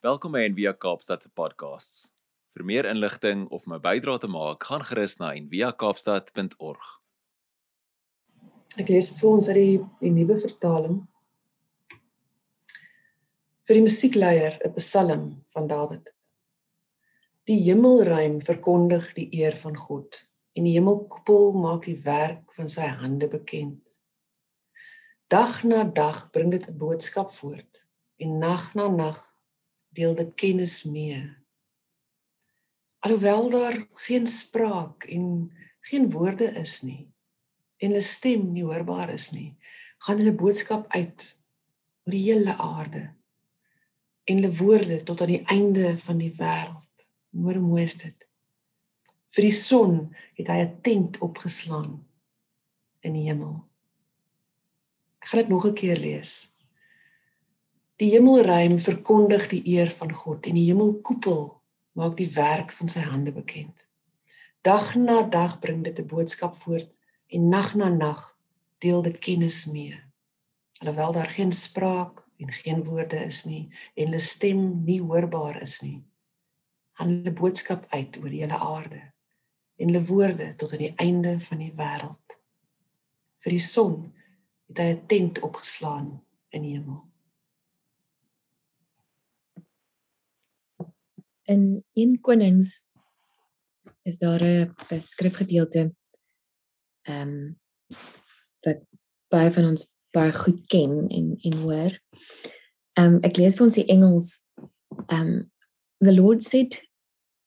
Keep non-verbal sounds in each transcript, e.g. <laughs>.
Welkom by Envia Kaapstad se podcasts. Vir meer inligting of my bydrae te maak, gaan gerus na enviakaapstad.org. Ek lees dit vir ons uit die, die nuwe vertaling. Vir die musiekleier 'n Psalm van Dawid. Die hemelruim verkondig die eer van God en die hemelkoepel maak die werk van sy hande bekend. Dag na dag bring dit 'n boodskap voort en nag na nag deel dit kennis mee. Alhoewel daar geen spraak en geen woorde is nie en hulle stem nie hoorbaar is nie, gaan hulle boodskap uit oor die hele aarde en hulle woorde tot aan die einde van die wêreld. Hoe mooi is dit? Vir die son het hy 'n tent opgeslaan in die hemel. Ek gaan dit nog 'n keer lees. Die hemelruim verkondig die eer van God en die hemelkoepel maak die werk van sy hande bekend. Dag na dag bring dit 'n boodskap voort en nag na nag deel dit kennis mee. Alhoewel daar geen spraak en geen woorde is nie en hulle stem nie hoorbaar is nie, gaan hulle boodskap uit oor die hele aarde en hulle woorde tot aan die einde van die wêreld. Vir die son het hy 'n tent opgeslaan in die hemel. In 1 Konings is daar 'n skrifgedeelte ehm um, wat baie van ons baie goed ken en en hoor. Ehm um, ek lees vir ons die Engels. Ehm um, the Lord said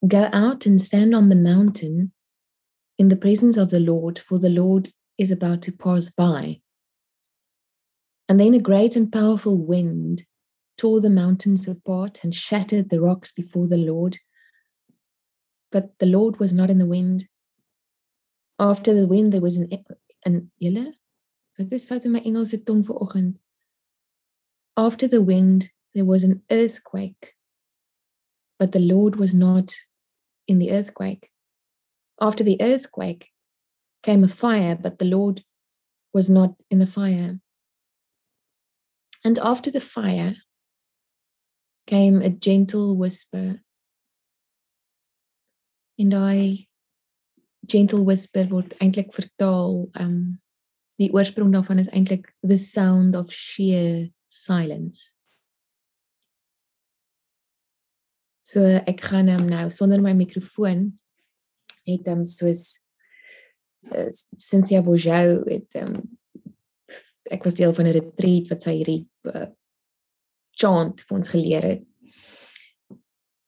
go out and stand on the mountain in the presence of the Lord for the Lord is about to pass by. And then a great and powerful wind tore the mountains apart and shattered the rocks before the Lord. But the Lord was not in the wind. After the wind, there was an an julle wat is fout my Engelse tong vanoggend. After the wind, there was an earthquake. But the Lord was not in the earthquake. After the earthquake came a fire, but the Lord was not in the fire. And after the fire came a gentle whisper. En daai gentle whisper word eintlik vertaal um die oorsprong daarvan is eintlik the sound of sheer silence. So ek gaan hom nou sonder my mikrofoon het hom soos uh, Cynthia Bourgeau het um, ek was deel van 'n retreat wat sy hierdie uh, chant vir ons geleer het.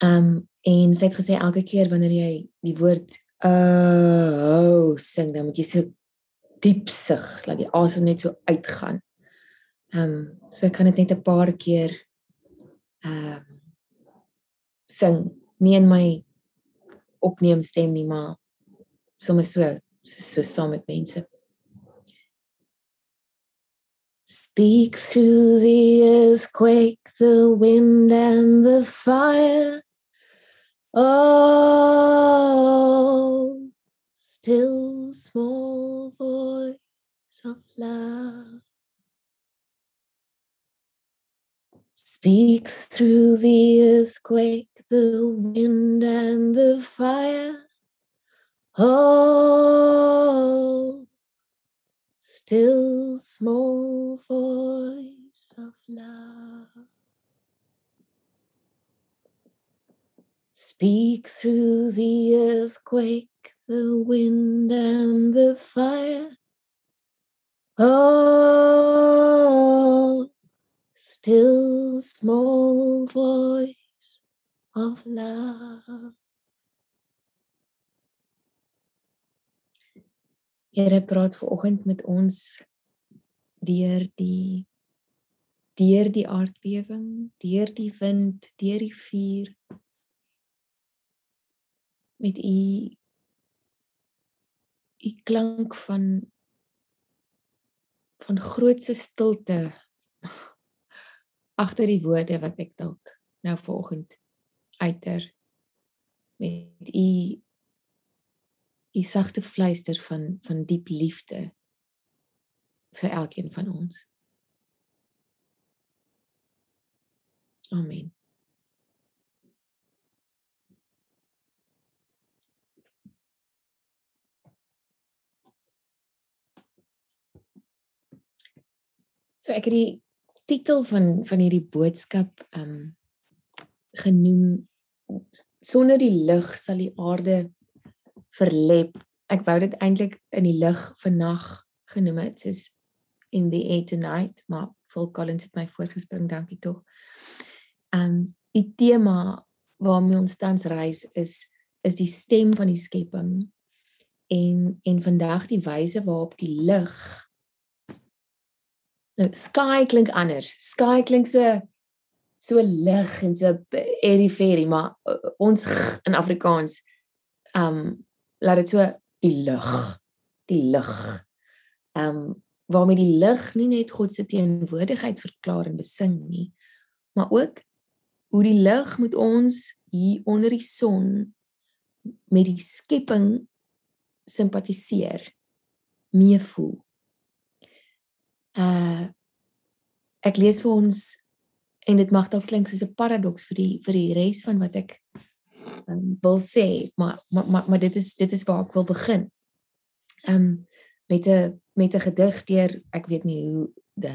Um en sy het gesê elke keer wanneer jy die woord uh oh sing dan moet jy so diep sug, laat die asem net so uitgaan. Um so ek kan dit net 'n paar keer um sing, nie in my opneem stem nie, maar sommer so so, so saam met mense. Speak through the earthquake, the wind, and the fire. Oh, still small voice of love. Speak through the earthquake, the wind, and the fire. Oh, still small voice of love. Speak through the earthquake, the wind, and the fire. Oh, still small voice of love. Here praat ver oggend met ons deur die deur die aardbewing, deur die wind, deur die vuur. Met u u klank van van grootse stilte <laughs> agter die woorde wat ek dalk nou vanoggend uiter met u die sagte fluister van van diep liefde vir elkeen van ons. Amen. So ek het die titel van van hierdie boodskap um genoem sonder die lig sal die aarde verlep. Ek wou dit eintlik in die lig vannag genoem het soos in the air tonight, maar Phil Collins het my voorgespring, dankie tog. Um die tema waarmee ons tans reis is is die stem van die skepping en en vandag die wyse waarop die lig nou sky klink anders. Sky klink so so lig en so eriferie, maar uh, ons in Afrikaans um laat dit so die lig, die lig. Um waarmee die lig nie net God se teenwoordigheid verklaar en besing nie, maar ook hoe die lig met ons hier onder die son met die skepping simpatiseer, meevoel. Uh ek lees vir ons en dit mag dalk klink soos 'n paradoks vir die vir die res van wat ek um, wil sê, maar maar maar, maar dit is dit is waar ek wil begin. Um met 'n met 'n gedig deur ek weet nie hoe de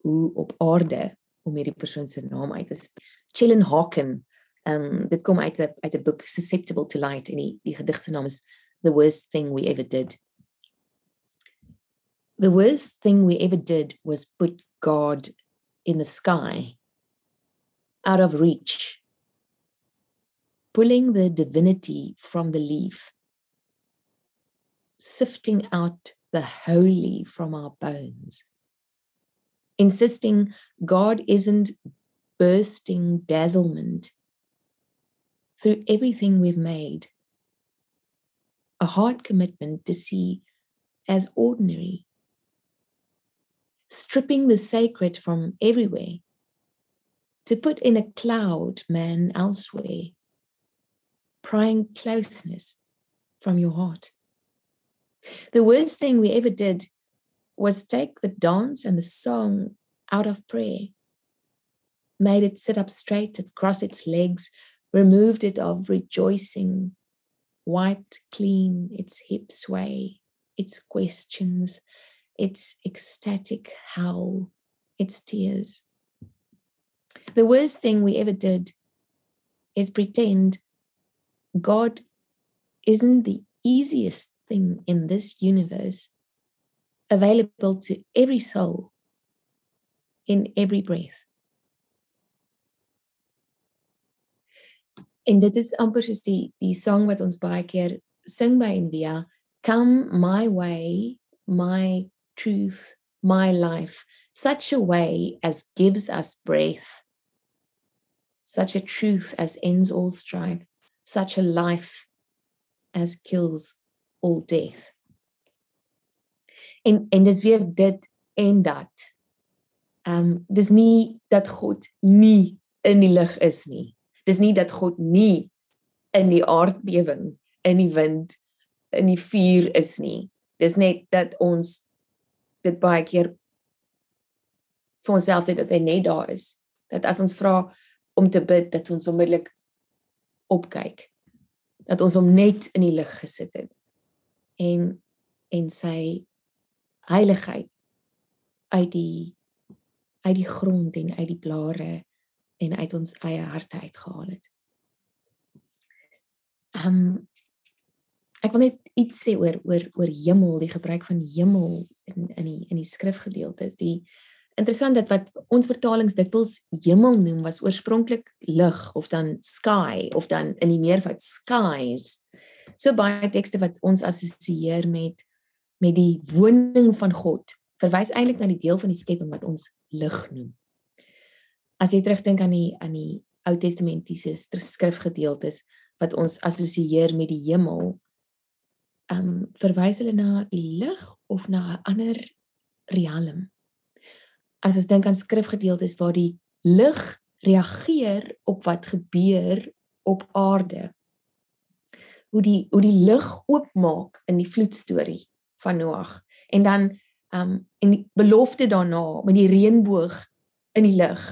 hoe op aarde om hierdie persoon se naam uit te Chillen Hawken. Um dit kom uit 'n uit 'n boek Susceptible to Light en die die gedig se naam is The Worst Thing We Ever Did. The worst thing we ever did was put God in the sky out of reach pulling the divinity from the leaf sifting out the holy from our bones, insisting God isn't bursting dazzlement through everything we've made, a hard commitment to see as ordinary, stripping the sacred from everywhere, to put in a cloud man elsewhere, prying closeness from your heart. The worst thing we ever did was take the dance and the song out of prayer, made it sit up straight and cross its legs, removed it of rejoicing, wiped clean its hip sway, its questions, its ecstatic howl, its tears. The worst thing we ever did is pretend God isn't the easiest thing in this universe available to every soul in every breath. En dit is amper soos die die sang wat ons baie keer sing by Envia, come my way, my truth, my life, such a way as gives us breath, such a truth as ends all strife, such a life as kills all death. En en dis weer dit en dat. Ehm um, dis nie dat God nie in die lig is nie. Dis nie dat God nie in die aardbewing, in die wind, in die vuur is nie. Dis net dat ons dit baie keer vir onsself sê dat hy net daar is. Dat as ons vra om te bid dat ons onmiddellik opkyk. Dat ons hom net in die lig gesit het en en sy heiligheid uit die uit die grond en uit die blare en uit ons eie harte uitgehaal het. Ehm um, ek wil net iets sê oor oor oor hemel, die gebruik van hemel in in die in die skrifgedeeltes. Die interessant dat wat ons vertalings dikwels hemel noem was oorspronklik lig of dan sky of dan in die meervoud skies so baie tekste wat ons assosieer met met die woning van God verwys eintlik na die deel van die skepping wat ons lig noem. As jy terugdink aan die aan die Ou Testamentiese skrifgedeeltes wat ons assosieer met die hemel, ehm um, verwys hulle na die lig of na 'n ander riem. As ons dink aan skrifgedeeltes waar die lig reageer op wat gebeur op aarde hoe die hoe die lig oopmaak in die vloedstorie van Noag en dan um en die belofte daarna met die reënboog in die lig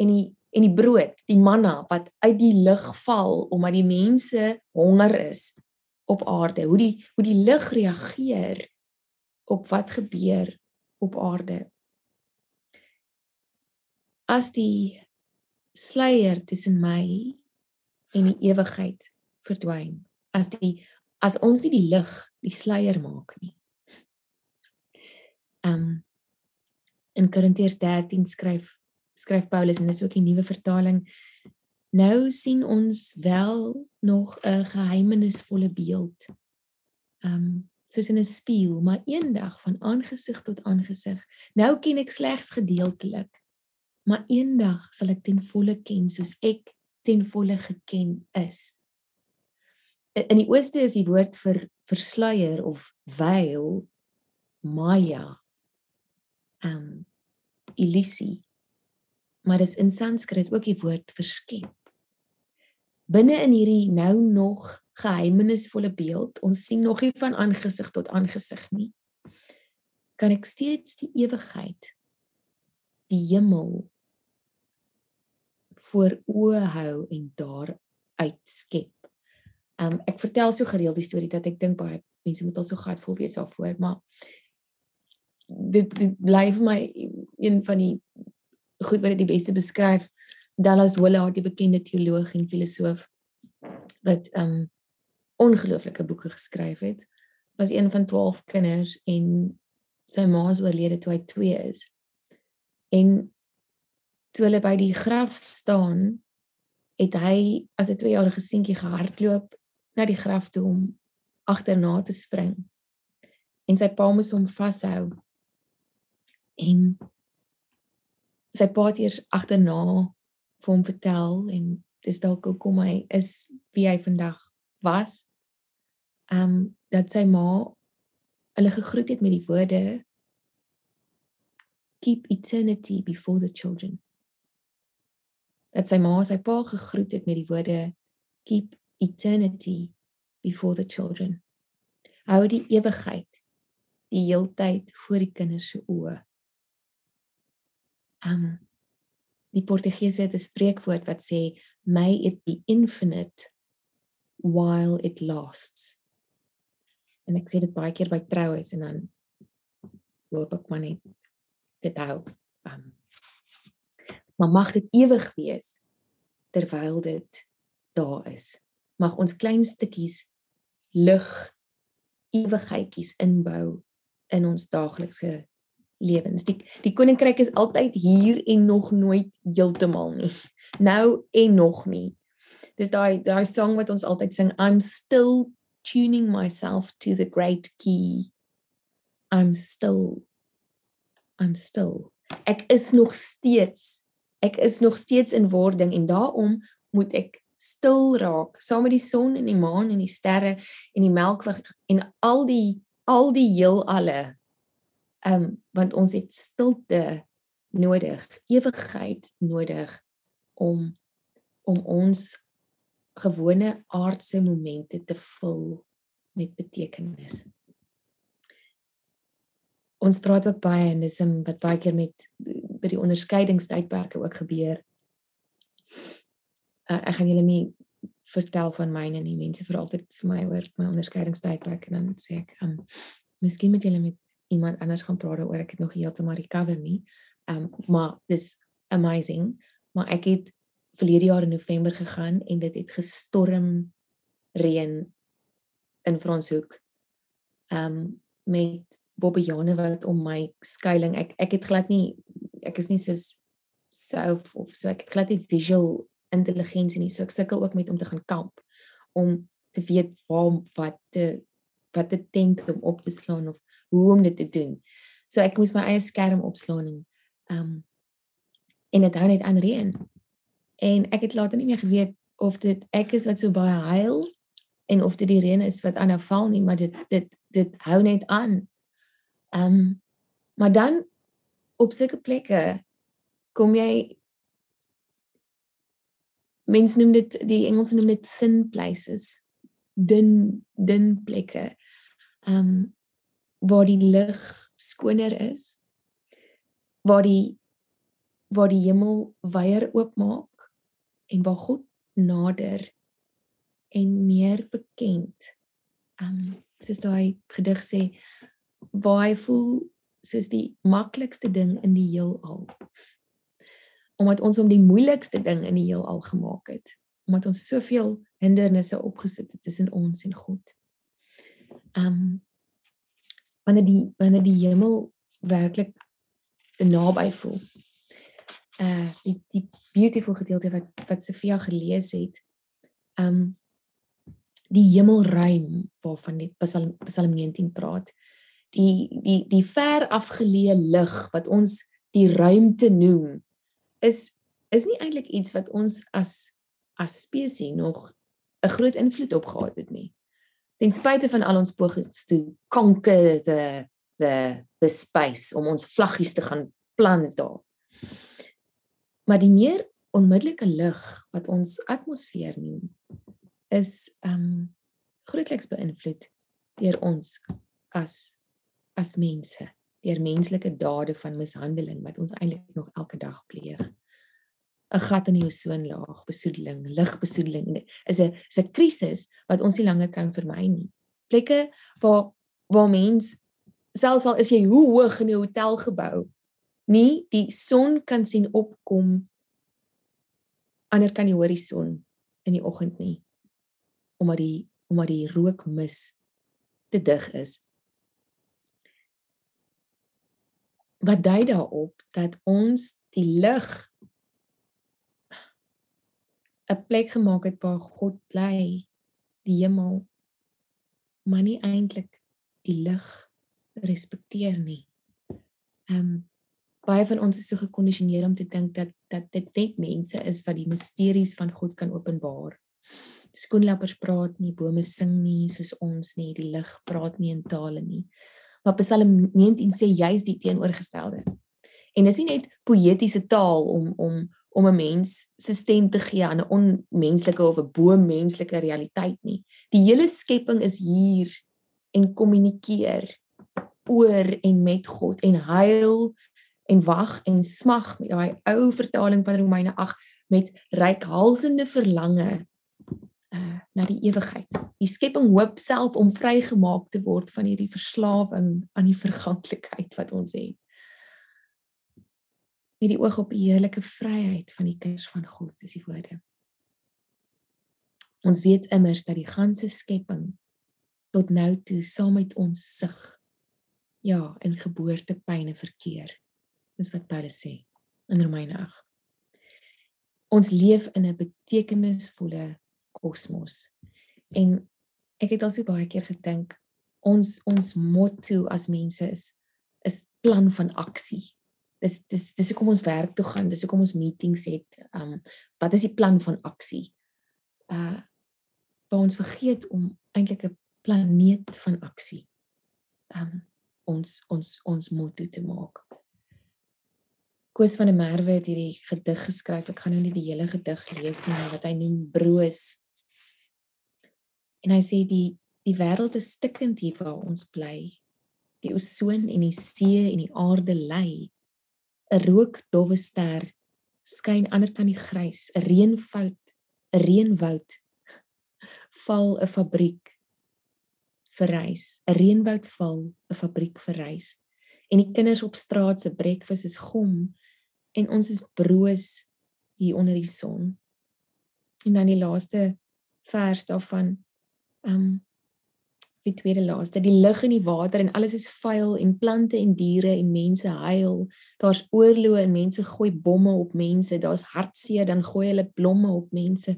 en die en die brood, die manna wat uit die lig val omdat die mense honger is op aarde. Hoe die hoe die lig reageer op wat gebeur op aarde. As die sluier tussen my en die ewigheid verdwyn as die as ons nie die lig die sluier maak nie. Um in Korintiërs 13 skryf skryf Paulus en dis ook die nuwe vertaling nou sien ons wel nog 'n geheimenisvolle beeld um soos in 'n spieël maar eendag van aangesig tot aangesig nou ken ek slegs gedeeltelik maar eendag sal ek ten volle ken soos ek ten volle geken is. In die ooste is die woord vir versluier of veil maya um illusie maar dis in sanskrit ook die woord verskep. Binne in hierdie nou nog geheimenisvolle beeld ons sien nog nie van aangesig tot aangesig nie kan ek steeds die ewigheid die hemel voor oë hou en daar uitskep. Um ek vertel so gereeld die storie dat ek dink baie mense moet al so gehad voel wees daarvoor, maar dit, dit bly vir my een van die goed wat dit die beste beskryf. Dallas Willard, die bekende teoloog en filosoof wat um ongelooflike boeke geskryf het, was een van 12 kinders en sy ma is oorlede toe hy 2 is. En toe hulle by die graf staan, het hy as 'n 2-jarige seentjie gehardloop na die graf toe om agterna te spring. En sy pa moes hom vashou en sy pa het eers agterna vir hom vertel en dis dalk hoekom hy is wie hy vandag was. Ehm um, dat sy ma hulle gegroet het met die woorde keep eternity before the children. Dat sy ma sy pa gegroet het met die woorde keep eternity before the children. Hou die ewigheid die heeltyd voor die kinders se oë um die Portugese het 'n spreekwoord wat sê may it be infinite while it lasts. En ek sê dit baie keer by troues en dan hoop ek maar net dit hou. Um maar mag dit ewig wees terwyl dit daar is. Mag ons klein stukkies lig ewigheidjies inbou in ons daaglikse lewens. Die die koninkryk is altyd hier en nog nooit heeltemal nie. Nou en nog nie. Dis daai daai song wat ons altyd sing I'm still tuning myself to the great key. I'm still I'm still. Ek is nog steeds ek is nog steeds in wording en daarom moet ek stil raak saam met die son en die maan en die sterre en die melkweg en al die al die heelalle Ehm um, want ons het stilte nodig, ewigheid nodig om om ons gewone aardse momente te vul met betekenis. Ons praat ook baie en dis wat baie keer met by die onderskeidingstydperke ook gebeur. Uh, ek gaan julle nie vertel van myne nie. Mense vra altyd vir my oor my onderskeidingstydperk en dan sê ek, um, miskien moet julle met iemand anders gaan praat oor ek het nog heeltemal recover nie. Um maar dis amazing. Maar ek het verlede jaar in November gegaan en dit het gestorm reën in Franshoek. Um met bobbejane wat om my skuilings. Ek ek het glad nie ek is nie so self of so ek het glad nie visual intelligensie nie. So ek sukkel ook met om te gaan kamp om te weet waar wat te wat 'n tent om op te slaan of hoe om dit te doen. So ek moes my eie skerm opslaan en ehm um, en dit hou net aan reën. En ek het later nie meer geweet of dit ek is wat so baie huil en of dit die reën is wat aanhou val nie, maar dit dit dit hou net aan. Ehm um, maar dan op sulke plekke kom jy mense noem dit die Engelse noem dit thin places dun dun plekke ehm um, waar die lig skoner is waar die waar die hemel wyer oopmaak en waar God nader en meer bekend. Um soos daai gedig sê waar hy voel soos die maklikste ding in die heelal. omdat ons om die moeilikste ding in die heelal gemaak het omdat ons soveel hindernisse opgesit het tussen ons en God. Um wanneer die wanneer die hemel werklik naby voel. Uh die die beautiful gedeelte wat wat Sofia gelees het. Um die hemelruim waarvan die Psalm Psalm 19 praat. Die die die ver afgeleë lig wat ons die ruimte noem is is nie eintlik iets wat ons as as spesies nog 'n groot invloed op gehad het nie. Ten spyte van al ons pogings toe conquer the the the space om ons vlaggies te gaan plant daar. Maar die meer onmiddellike lig wat ons atmosfeer neem is um grootliks beïnvloed deur ons as as mense, deur menslike dade van mishandeling wat ons eintlik nog elke dag pleeg. 'n gat in die ozonlaag, besoedeling, lugbesoedeling is 'n is 'n krisis wat ons nie langer kan vermy nie. Plekke waar waar mens selfs al is jy hoe hoog in 'n hotelgebou, nie die son kan sien opkom ander kan die horison in die oggend nie omdat die omdat die rookmis te dig is. Wat dui daarop dat ons die lig 'n plek gemaak het waar God bly, die hemel, maar nie eintlik die lig respekteer nie. Ehm um, baie van ons is so gekondisioneer om te dink dat dat dit net mense is wat die misteries van God kan openbaar. Skoenlappers praat nie, bome sing nie soos ons nie, die lig praat nie in tale nie. Maar Psalm 19 sê juis die teenoorgestelde. En dis nie net poëtiese taal om om om 'n mens se stem te gee aan 'n onmenslike of 'n bo-menslike realiteit nie. Die hele skepping is hier en kommunikeer oor en met God en huil en wag en smag met daai ou vertaling van Romeine 8 met reikhalsende verlange uh na die ewigheid. Die skepping hoop self om vrygemaak te word van hierdie verslawing aan die verganklikheid wat ons het met die oog op die heerlike vryheid van die kinders van God, is die woorde. Ons weet immers dat die ganse skepping tot nou toe saam met ons sug ja, in geboortepyne verkeer. Dis wat Paulus sê in Romeine 8. Ons leef in 'n betekenisvolle kosmos. En ek het al so baie keer gedink ons ons motto as mense is is plan van aksie dis dis dis hoekom ons werk toe gaan, dis hoekom ons meetings het. Um wat is die plan van aksie? Uh waar ons vergeet om eintlik 'n planeet van aksie um ons ons ons motto te maak. Koos van der Merwe het hierdie gedig geskryf. Ek gaan nou nie die hele gedig lees nie, wat hy noem broos. En hy sê die die wêreld is stikkend hier waar ons bly. Die ozon en die see en die aarde lê 'n rookdowwe ster skyn ander kan die grys, 'n reënfout, 'n reënwoud val 'n fabriek verrys, 'n reënwoud val 'n fabriek verrys. En die kinders op straat se breakfast is gom en ons is broos hier onder die son. En dan die laaste vers daarvan um, die tweede laaste die lug en die water en alles is vuil en plante en diere en mense huil. Daar's oorloë en mense gooi bomme op mense daar's hartseer dan gooi hulle blomme op mense.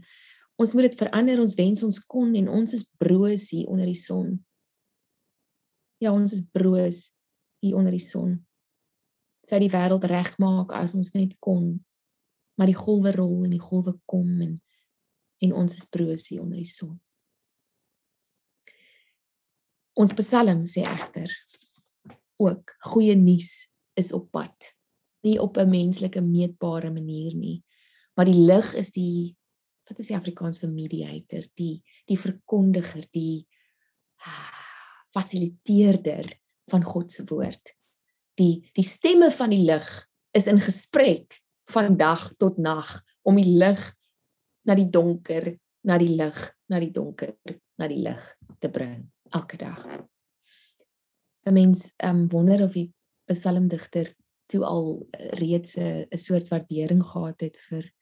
Ons moet dit verander ons wens ons kon en ons is broos hier onder die son. Ja ons is broos hier onder die son. Sou die wêreld regmaak as ons net kon maar die golwe rol en die golwe kom en en ons is broos hier onder die son Ons Psalm sê egter ook goeie nuus is op pad. Nie op 'n menslike meetbare manier nie, maar die lig is die wat is die Afrikaans vir mediator, die die verkondiger, die ah, fasiliteerder van God se woord. Die die stemme van die lig is in gesprek van dag tot nag om die lig na die donker, na die lig, na die donker, na die lig te bring elke dag. 'n Mens um, wonder of die psalmdigter toe al reeds 'n 'n soort waardering gehad het vir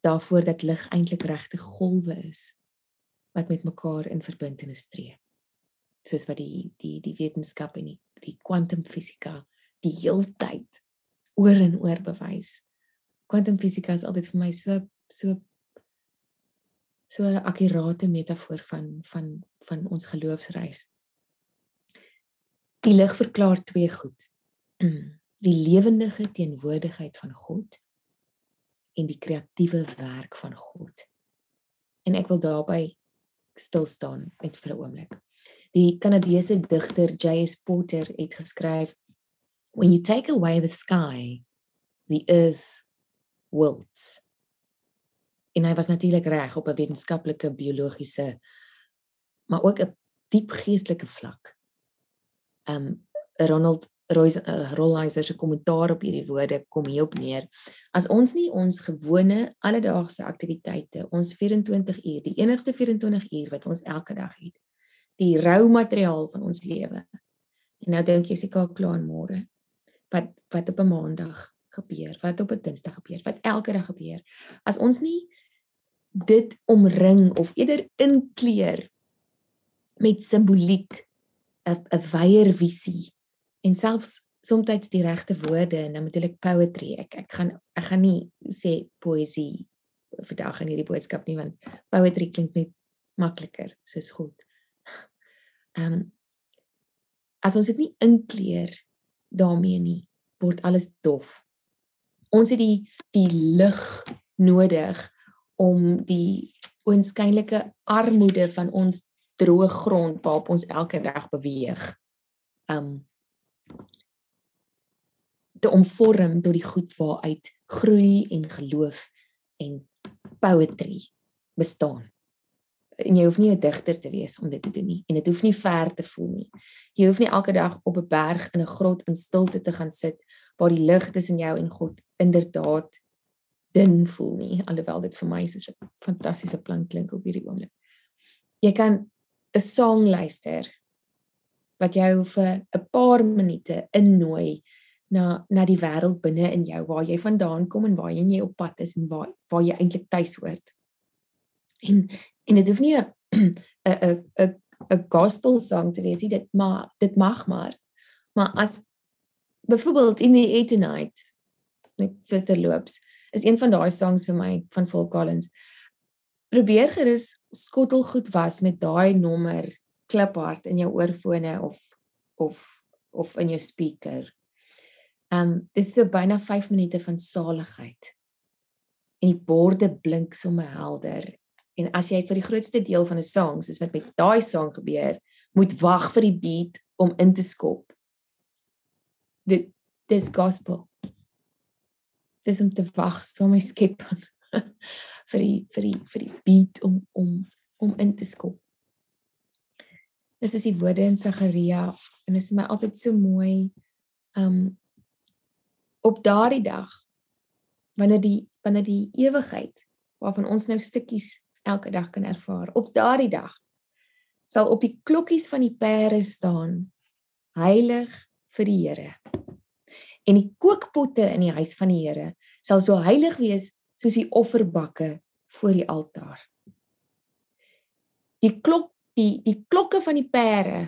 daarvoor dat lig eintlik regte golwe is wat met mekaar in verbintenis tree. Soos wat die die die wetenskap en die die kwantumfisika die heeltyd oor en oor bewys. Kwantumfisika is altyd vir my so so so 'n akkurate metafoor van van van ons geloofsreis. Die lig verklaar twee goed. Die lewendige teenwoordigheid van God en die kreatiewe werk van God. En ek wil daarby stil staan net vir 'n oomblik. Die Kanadese digter J.S. Porter het geskryf When you take away the sky, the earth wilts. En hy was natuurlik reg op 'n wetenskaplike biologiese maar ook 'n diep geestelike vlak. Um Ronald Rolheiser se kommentaar op hierdie woorde kom hierop neer. As ons nie ons gewone alledaagse aktiwiteite, ons 24 uur, die enigste 24 uur wat ons elke dag het, die rou materiaal van ons lewe. En nou dink jy seker klaar môre. Wat wat op 'n maandag gebeur, wat op 'n dinsdag gebeur, wat elke dag gebeur. As ons nie dit omring of eerder inkleer met simboliek 'n 'n wyeer visie en selfs soms die regte woorde en dan natuurlik poetry. Ek ek gaan ek gaan nie sê poësie vandag in hierdie boodskap nie want poetry klink net makliker soos goed. Ehm um, as ons dit nie inkleer daarmee nie, word alles dof. Ons het die die lig nodig om die oënskynlike armoede van ons droë grond waarop ons elke dag beweeg. Um te omvorm tot die goed waaruit groei en geloof en poetry bestaan. En jy hoef nie 'n digter te wees om dit te doen nie en dit hoef nie ver te voel nie. Jy hoef nie elke dag op 'n berg in 'n grot in stilte te gaan sit waar die lig tussen jou en God inderdaad dun voel nie alhoewel dit vir my so 'n fantastiese plek klink op hierdie oomblik. Jy kan 'n sang luister wat jou vir 'n paar minute innooi na na die wêreld binne in jou waar jy vandaan kom en waar jy op pad is en waar waar jy eintlik tuis hoort. En en dit hoef nie 'n <clears throat> 'n 'n 'n gospel song te wees nie, dit maar dit mag maar. Maar as byvoorbeeld in the eight night net so terloops is een van daai songs vir my van Phil Collins. Probeer gerus skottelgoed was met daai nommer kliphard in jou oorfone of of of in jou speaker. Um dit is so byna 5 minute van saligheid. En die borde blink sommer helder. En as jy vir die grootste deel van 'n sang, soos wat met daai sang gebeur, moet wag vir die beat om in te skop. Dit dis gospel. Dis om te wag so my skep <laughs> vir die vir die vir die beat om om om in te skop. Dis is die woorde in Sagaria en dit is my altyd so mooi um op daardie dag wanneer die wanneer die ewigheid waarvan ons nou stukkies elke dag kan ervaar op daardie dag sal op die klokkies van die pere staan heilig vir die Here en die kookpotte in die huis van die Here sal so heilig wees soos die offerbakke voor die altaar die klok die die klokke van die pere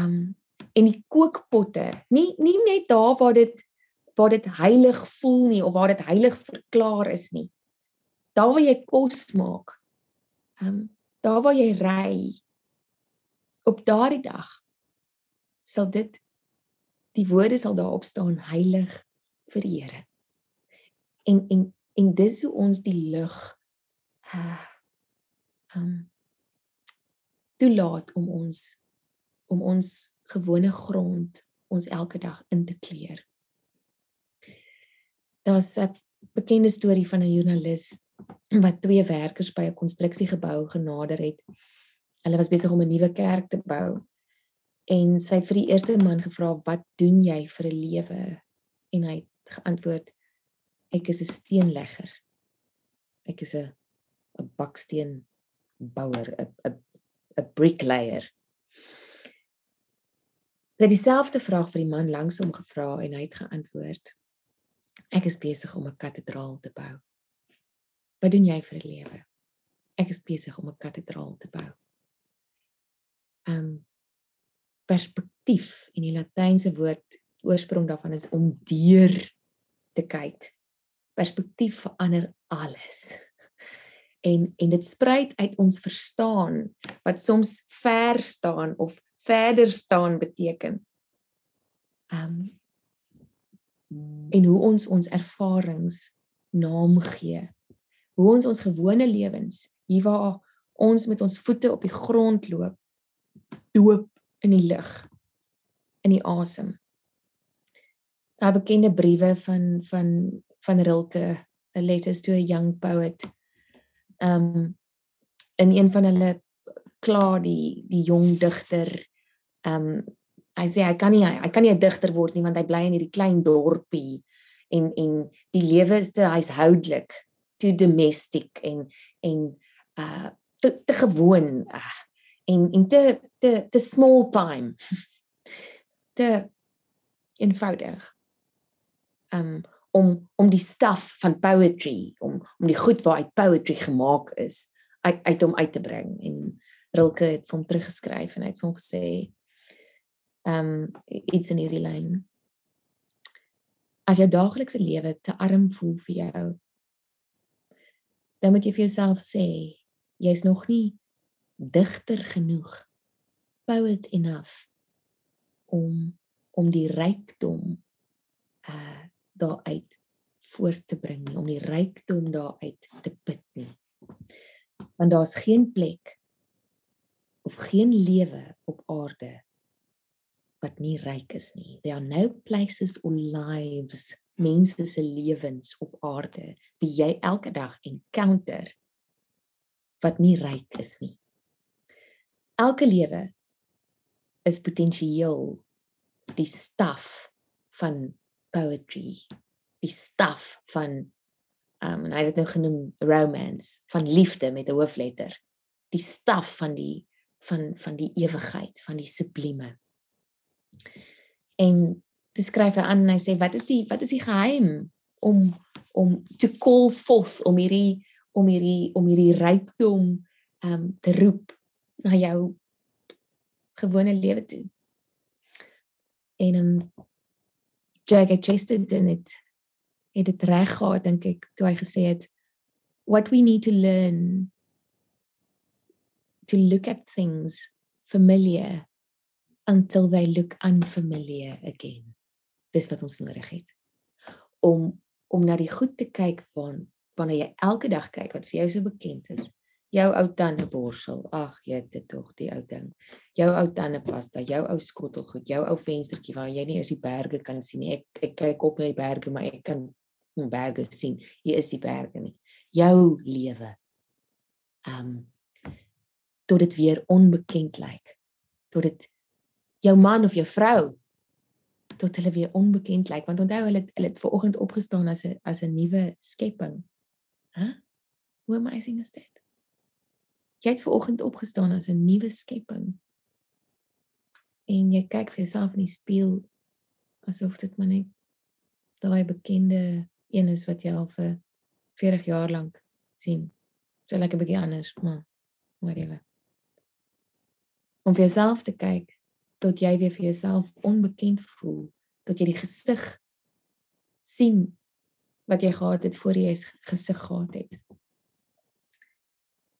um en die kookpotte nie nie net daar waar dit waar dit heilig voel nie of waar dit heilig verklaar is nie. Daar waar jy kos maak. Um, daar waar jy ry op daardie dag sal dit die woorde sal daarop staan heilig vir Here. En en en dis hoe ons die lig uh um, toelaat om ons om ons gewone grond ons elke dag in te kleer daar's 'n bekende storie van 'n joernalis wat twee werkers by 'n konstruksiegebou genader het. Hulle was besig om 'n nuwe kerk te bou. En sy het vir die eerste man gevra, "Wat doen jy vir 'n lewe?" En hy het geantwoord, "Ek is 'n steenlegger. Ek is 'n 'n baksteen bouer, 'n 'n 'n bricklayer." het dieselfde vraag vir die man langs hom gevra en hy het geantwoord: Ek is besig om 'n kathedraal te bou. Wat doen jy vir 'n lewe? Ek is besig om 'n kathedraal te bou. Um perspektief in die latynse woord oorsprong daarvan is om deur te kyk. Perspektief verander alles. En en dit spruit uit ons verstaan wat soms ver staan of verder staan beteken. Um en hoe ons ons ervarings naam gee. Hoe ons ons gewone lewens, hier waar ons met ons voete op die grond loop, doop in die lug, in die asem. Daai bekende briewe van van van Rilke, a letters to a young poet. Um in een van hulle kla die die jong digter ehm um, hy sê hy kan nie hy, hy kan nie 'n digter word nie want hy bly in hierdie klein dorpie en en die lewe is te huishoudelik, te domestic en en uh te, te gewoon uh, en en te te te small time. <laughs> te eenvoudig. Um om om die staf van poetry om om die goed waar uit poetry gemaak is uit uit hom uit te bring en Rilke het hom teruggeskryf en hy het hom gesê um iets in hierdie lyn. As jou daaglikse lewe te arm voel vir jou, dan moet jy vir jouself sê, jy's nog nie digter genoeg, poet enough om om die rykdom uh daaruit voort te bring nie, om die rykdom daaruit te put nie. Want daar's geen plek of geen lewe op aarde wat nie ryk is nie. There are no places or lives mense se lewens op aarde wie jy elke dag encounter wat nie ryk is nie. Elke lewe is potensieel die staf van poetry, die staf van um en hy het dit nou genoem romance, van liefde met 'n hoofletter. Die staf van die van van die ewigheid, van die sublieme. En toe skryf hy aan en hy sê wat is die wat is die geheim om om to call forth om hierdie om hierdie om hierdie rykdom um te roep na jou gewone lewe toe. En um Jagger Chesterton het het dit reg gehad dink ek toe hy gesê het what we need to learn to look at things familiar until they look unfamiliar again. Dis wat ons nodig het. Om om na die goed te kyk van wanneer jy elke dag kyk wat vir jou so bekend is. Jou ou tandeborsel, ag dit tog die ou ding. Jou ou tandepasta, jou ou skottelgoed, jou ou venstertjie waar jy nie eens die berge kan sien nie. Ek ek kyk op na die berge, maar ek kan nie berge sien. Hier is die berge nie. Jou lewe. Um tot dit weer onbekend lyk. Tot dit jou man of jou vrou tot hulle weer onbekend lyk want onthou hulle hulle het ver oggend opgestaan as 'n as 'n nuwe skepping. Hæ? Huh? Hoe amazing is dit? Jy het ver oggend opgestaan as 'n nuwe skepping. En jy kyk vir jouself in die spieël asof dit maar net daai bekende een is wat jy al vir 40 jaar lank sien. Dit lyk 'n bietjie anders, maar whatever. Om vir jouself te kyk tot jy weer vir jouself onbekend voel, tot jy die gesig sien wat jy gehad het voor jy gesig gehad het.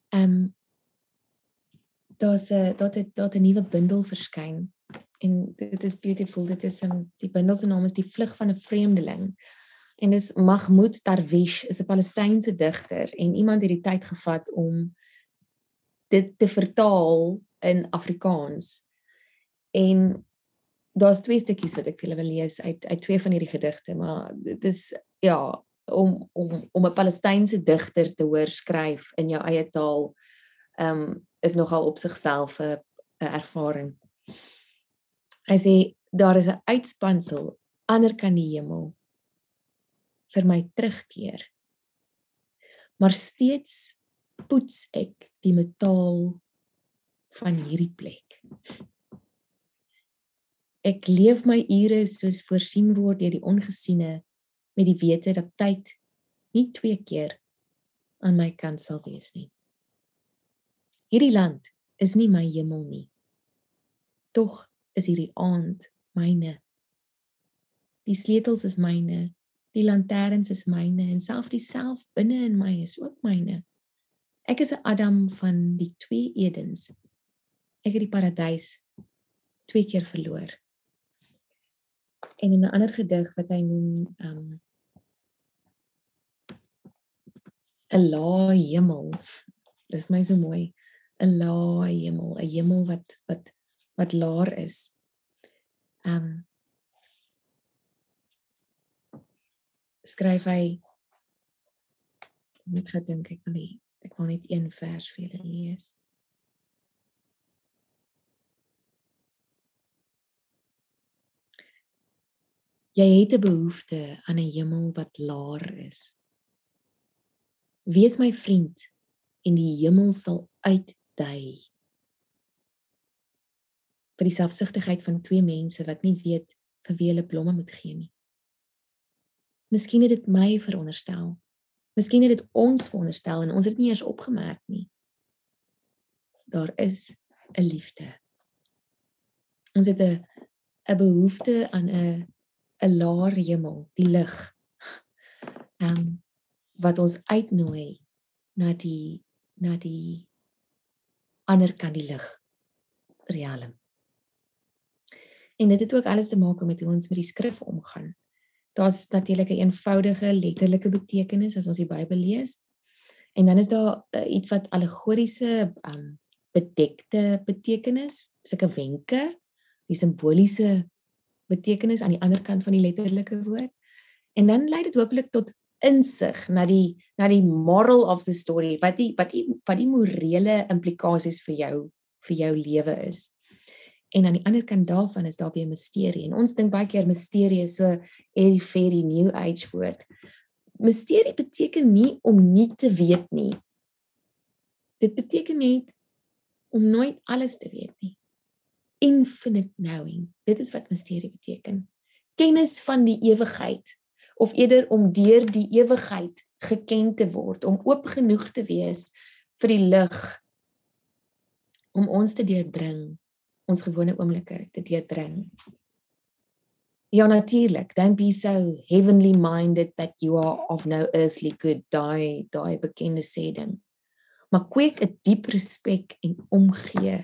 Ehm um, daar's 'n dat dit dat 'n nuwe bundel verskyn en dit is beautiful. Dit is 'n die bundel se naam is Die vlug van 'n vreemdeling. En dis Mahmoud Darwish is 'n Palestynse digter en iemand het die tyd gevat om dit te vertaal in Afrikaans En daar's twee stukkies wat ek vir julle wil lees uit uit twee van hierdie gedigte, maar dit is ja, om om om 'n Palestynse digter te hoor skryf in jou eie taal, ehm um, is nogal op sigself 'n ervaring. Hy sê daar is 'n uitspansel ander kan die hemel vir my terugkeer. Maar steeds poets ek die metaal van hierdie plek Ek leef my ure soos voorsien word deur die ongesiene met die wete dat tyd nie twee keer aan my kant sal wees nie. Hierdie land is nie my hemel nie. Tog is hierdie aand myne. Die sleutels is myne, die lanterns is myne en self die self binne in my is ook myne. Ek is 'n Adam van die twee Edens. Ek het die paradys twee keer verloor. En in 'n ander gedig wat hy noem um 'n lae hemel. Dis my so mooi. 'n lae hemel, 'n hemel wat wat wat laer is. Um skryf hy net gedink ek wil nie, ek wil net een vers vir julle lees. Jy het 'n behoefte aan 'n hemel wat laer is. Wees my vriend en die hemel sal uitdui. vir die selfsugtigheid van twee mense wat nie weet vir wie hulle blomme moet gee nie. Miskien het dit my veronderstel. Miskien het dit ons veronderstel en ons het nie eers opgemerk nie. Daar is 'n liefde. Ons het 'n 'n behoefte aan 'n 'n laer hemel, die lig. Ehm um, wat ons uitnooi na die na die ander kant die lig riem. En dit het ook alles te maak met hoe ons met die skrif omgaan. Daar's natuurlik 'n een eenvoudige letterlike betekenis as ons die Bybel lees. En dan is daar uh, iets wat allegoriese um bedekte betekenis, sulke wenke, die simboliese betekenis aan die ander kant van die letterlike woord. En dan lei dit hopelik tot insig na die na die moral of the story wat die wat die wat die morele implikasies vir jou vir jou lewe is. En aan die ander kant daarvan is daar weer misterie. En ons dink baie keer misterie is so airy fairy new age woord. Misterie beteken nie om nie te weet nie. Dit beteken net om nooit alles te weet nie. Infinite knowing. Dit is wat misterie beteken. Kennis van die ewigheid of eerder om deur die ewigheid geken te word, om oop genoeg te wees vir die lig om ons te deurdring, ons gewone oomblikke te deurdring. Ja natuurlik, don't be so heavenly minded that you are of no earthly good, daai daai bekende sê ding. Maar kweek 'n diep respek en omgee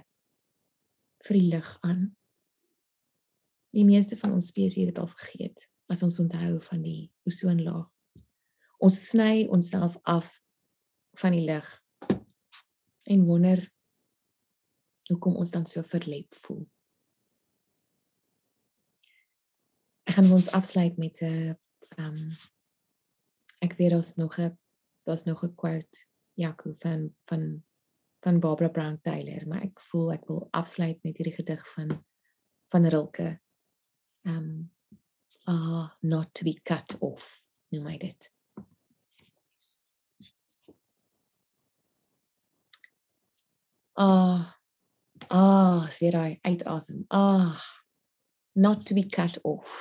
vir die lig aan. Die meeste van ons spesies het dit al vergeet as ons onthou van die ozonlaag. Ons sny onsself af van die lig en wonder hoekom ons dan so verlep voel. Ek gaan ons afsluit met 'n ehm um, ek weet ons nog 'n daar's nog 'n quote Jaco van van van Barbara Brown Taylor, maar ek voel ek wil afsluit met hierdie gedig van van Rilke. Ehm um, are not to be cut off. Noem hy dit ah ah sê hy uitasem ah not to be cut off.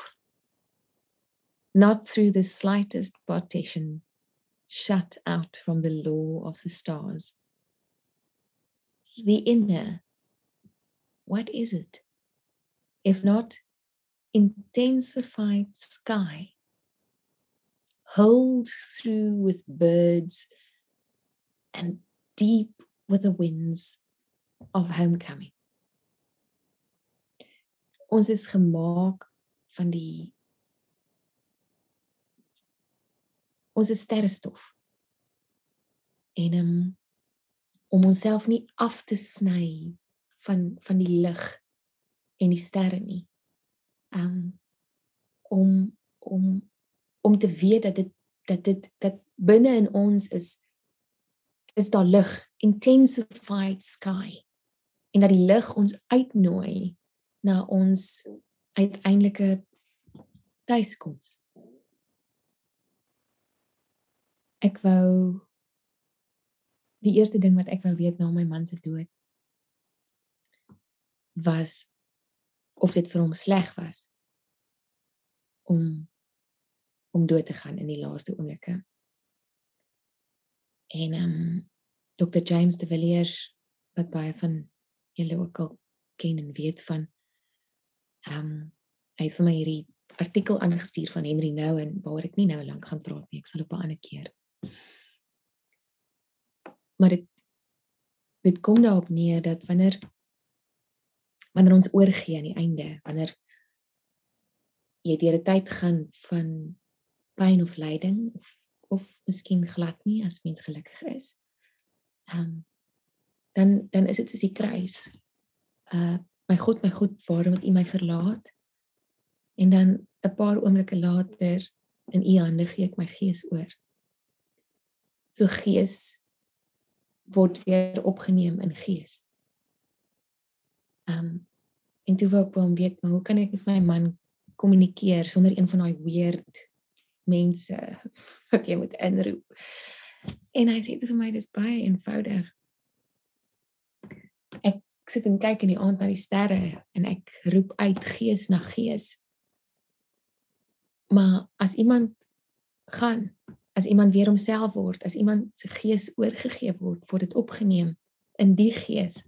Not through the slightest partition shut out from the law of the stars. The inner what is it? If not intensified sky, hold through with birds and deep with the winds of homecoming. Ons is gemaak van die ons is sterrestof. En um, om onsself nie af te sny van van die lig en die sterre nie um om om om te weet dat dit dat dit dat binne in ons is is daar lig intensified sky. En dat die lig ons uitnooi na ons uiteindelike tuiskoms ek wou die eerste ding wat ek wou weet na my man se dood was of dit vir hom sleg was om om dood te gaan in die laaste oomblikke. En ehm um, Dr James de Villiers wat baie van julle ook al ken en weet van ehm um, hy het vir my hierdie artikel aangestuur van Henry Nouwen waaroor ek nie nou lank gaan praat nie, ek sal op 'n ander keer. Maar dit dit kom daarop neer dat wanneer wanneer ons oorgee aan die einde, wanneer jy deur 'n tyd gaan van pyn of lyding of of miskien glad nie as mens gelukkig is. Ehm um, dan dan is dit soos die kruis. Uh my God, my God, waarom het U my verlaat? En dan 'n paar oomblikke later in U hande gee ek my gees oor. So gees word weer opgeneem in gees. Ehm um, en toe wou ek wou weet maar hoe kan ek met my man kommunikeer sonder een van daai weird mense wat jy moet inroep. En hy sê vir my dis baie eenvoudig. Ek sit en kyk in die aand na die sterre en ek roep uit gees na gees. Maar as iemand gaan, as iemand weer homself word, as iemand se gees oorgegee word, word dit opgeneem in die gees.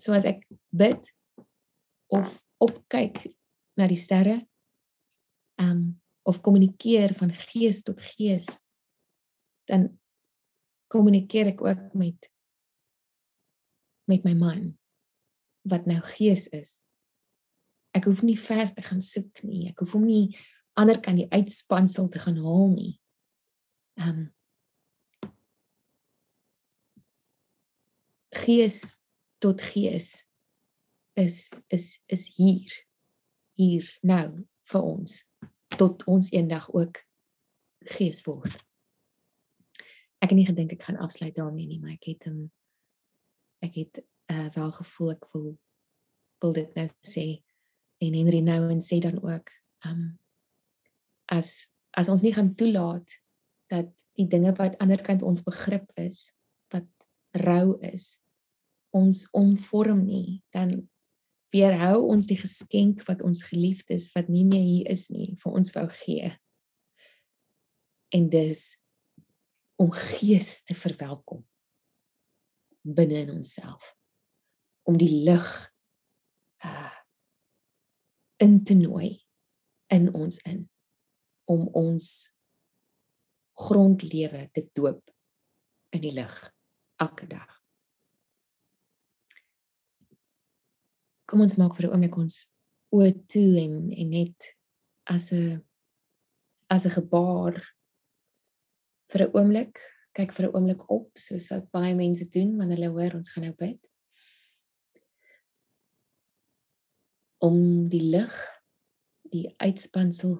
So as ek bid of opkyk na die sterre, ehm um, of kommunikeer van gees tot gees dan kommunikeer ek ook met met my man wat nou gees is. Ek hoef nie ver te gaan soek nie. Ek hoef hom nie ander kan die uitspansel te gaan haal nie. Ehm um, gees tot gees is is is hier hier nou vir ons tot ons eendag ook gees word. Ek het nie gedink ek gaan afsluit daarmee nie, maar ek het hom ek het uh, wel gevoel ek wil wil dit nou sê en Henry nou en sê dan ook um as as ons nie gaan toelaat dat die dinge wat aanderkant ons begrip is wat rou is ons omvorm nie dan weerhou ons die geskenk wat ons geliefdes wat nie meer hier is nie vir ons wou gee. En dis om gees te verwelkom binne in onsself. Om die lig uh in te nooi in ons in om ons grondlewe te doop in die lig elke dag. Kom ons maak vir 'n oomblik ons oë toe en en net as 'n as 'n gebaar vir 'n oomblik. Kyk vir 'n oomblik op soos wat baie mense doen wanneer hulle hoor ons gaan nou bid. Om die lig die uitspansel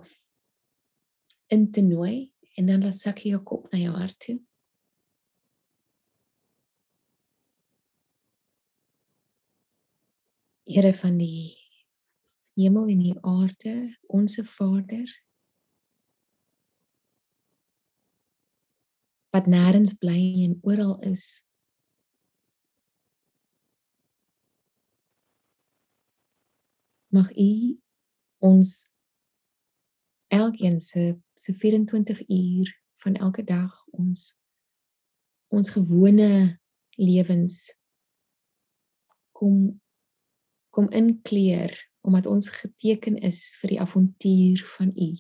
in te nooi en dan laat sak jy jou kop na jou hart toe Here van die hemel en die aarde, onsse Vader wat nêrens bly en oral is. Mag U ons elkeen se se 24 uur van elke dag ons ons gewone lewens kom kom inkleer omdat ons geteken is vir die avontuur van u.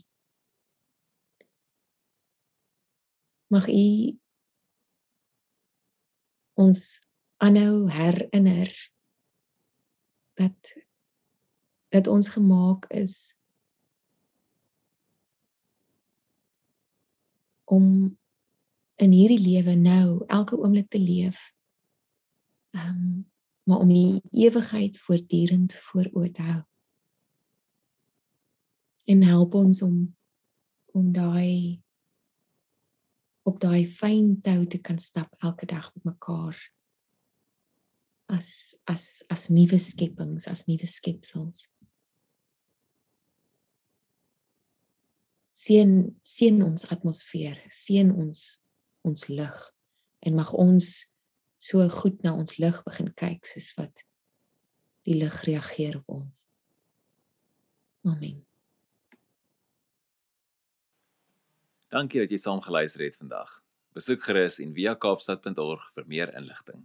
Mag u ons aanhou herinner dat dat ons gemaak is om in hierdie lewe nou elke oomblik te leef. Ehm um, maar om die ewigheid voortdurend voor oë te hou. En help ons om om daai op daai fyn tou te kan stap elke dag met mekaar as as as nuwe skepings, as nuwe skepsels. Seën seën ons atmosfeer, seën ons ons lug en mag ons so goed na ons lig begin kyk soos wat die lig reageer op ons. Amen. Dankie dat jy saam geluister het vandag. Besoek gerus en via kaapstad.org vir meer inligting.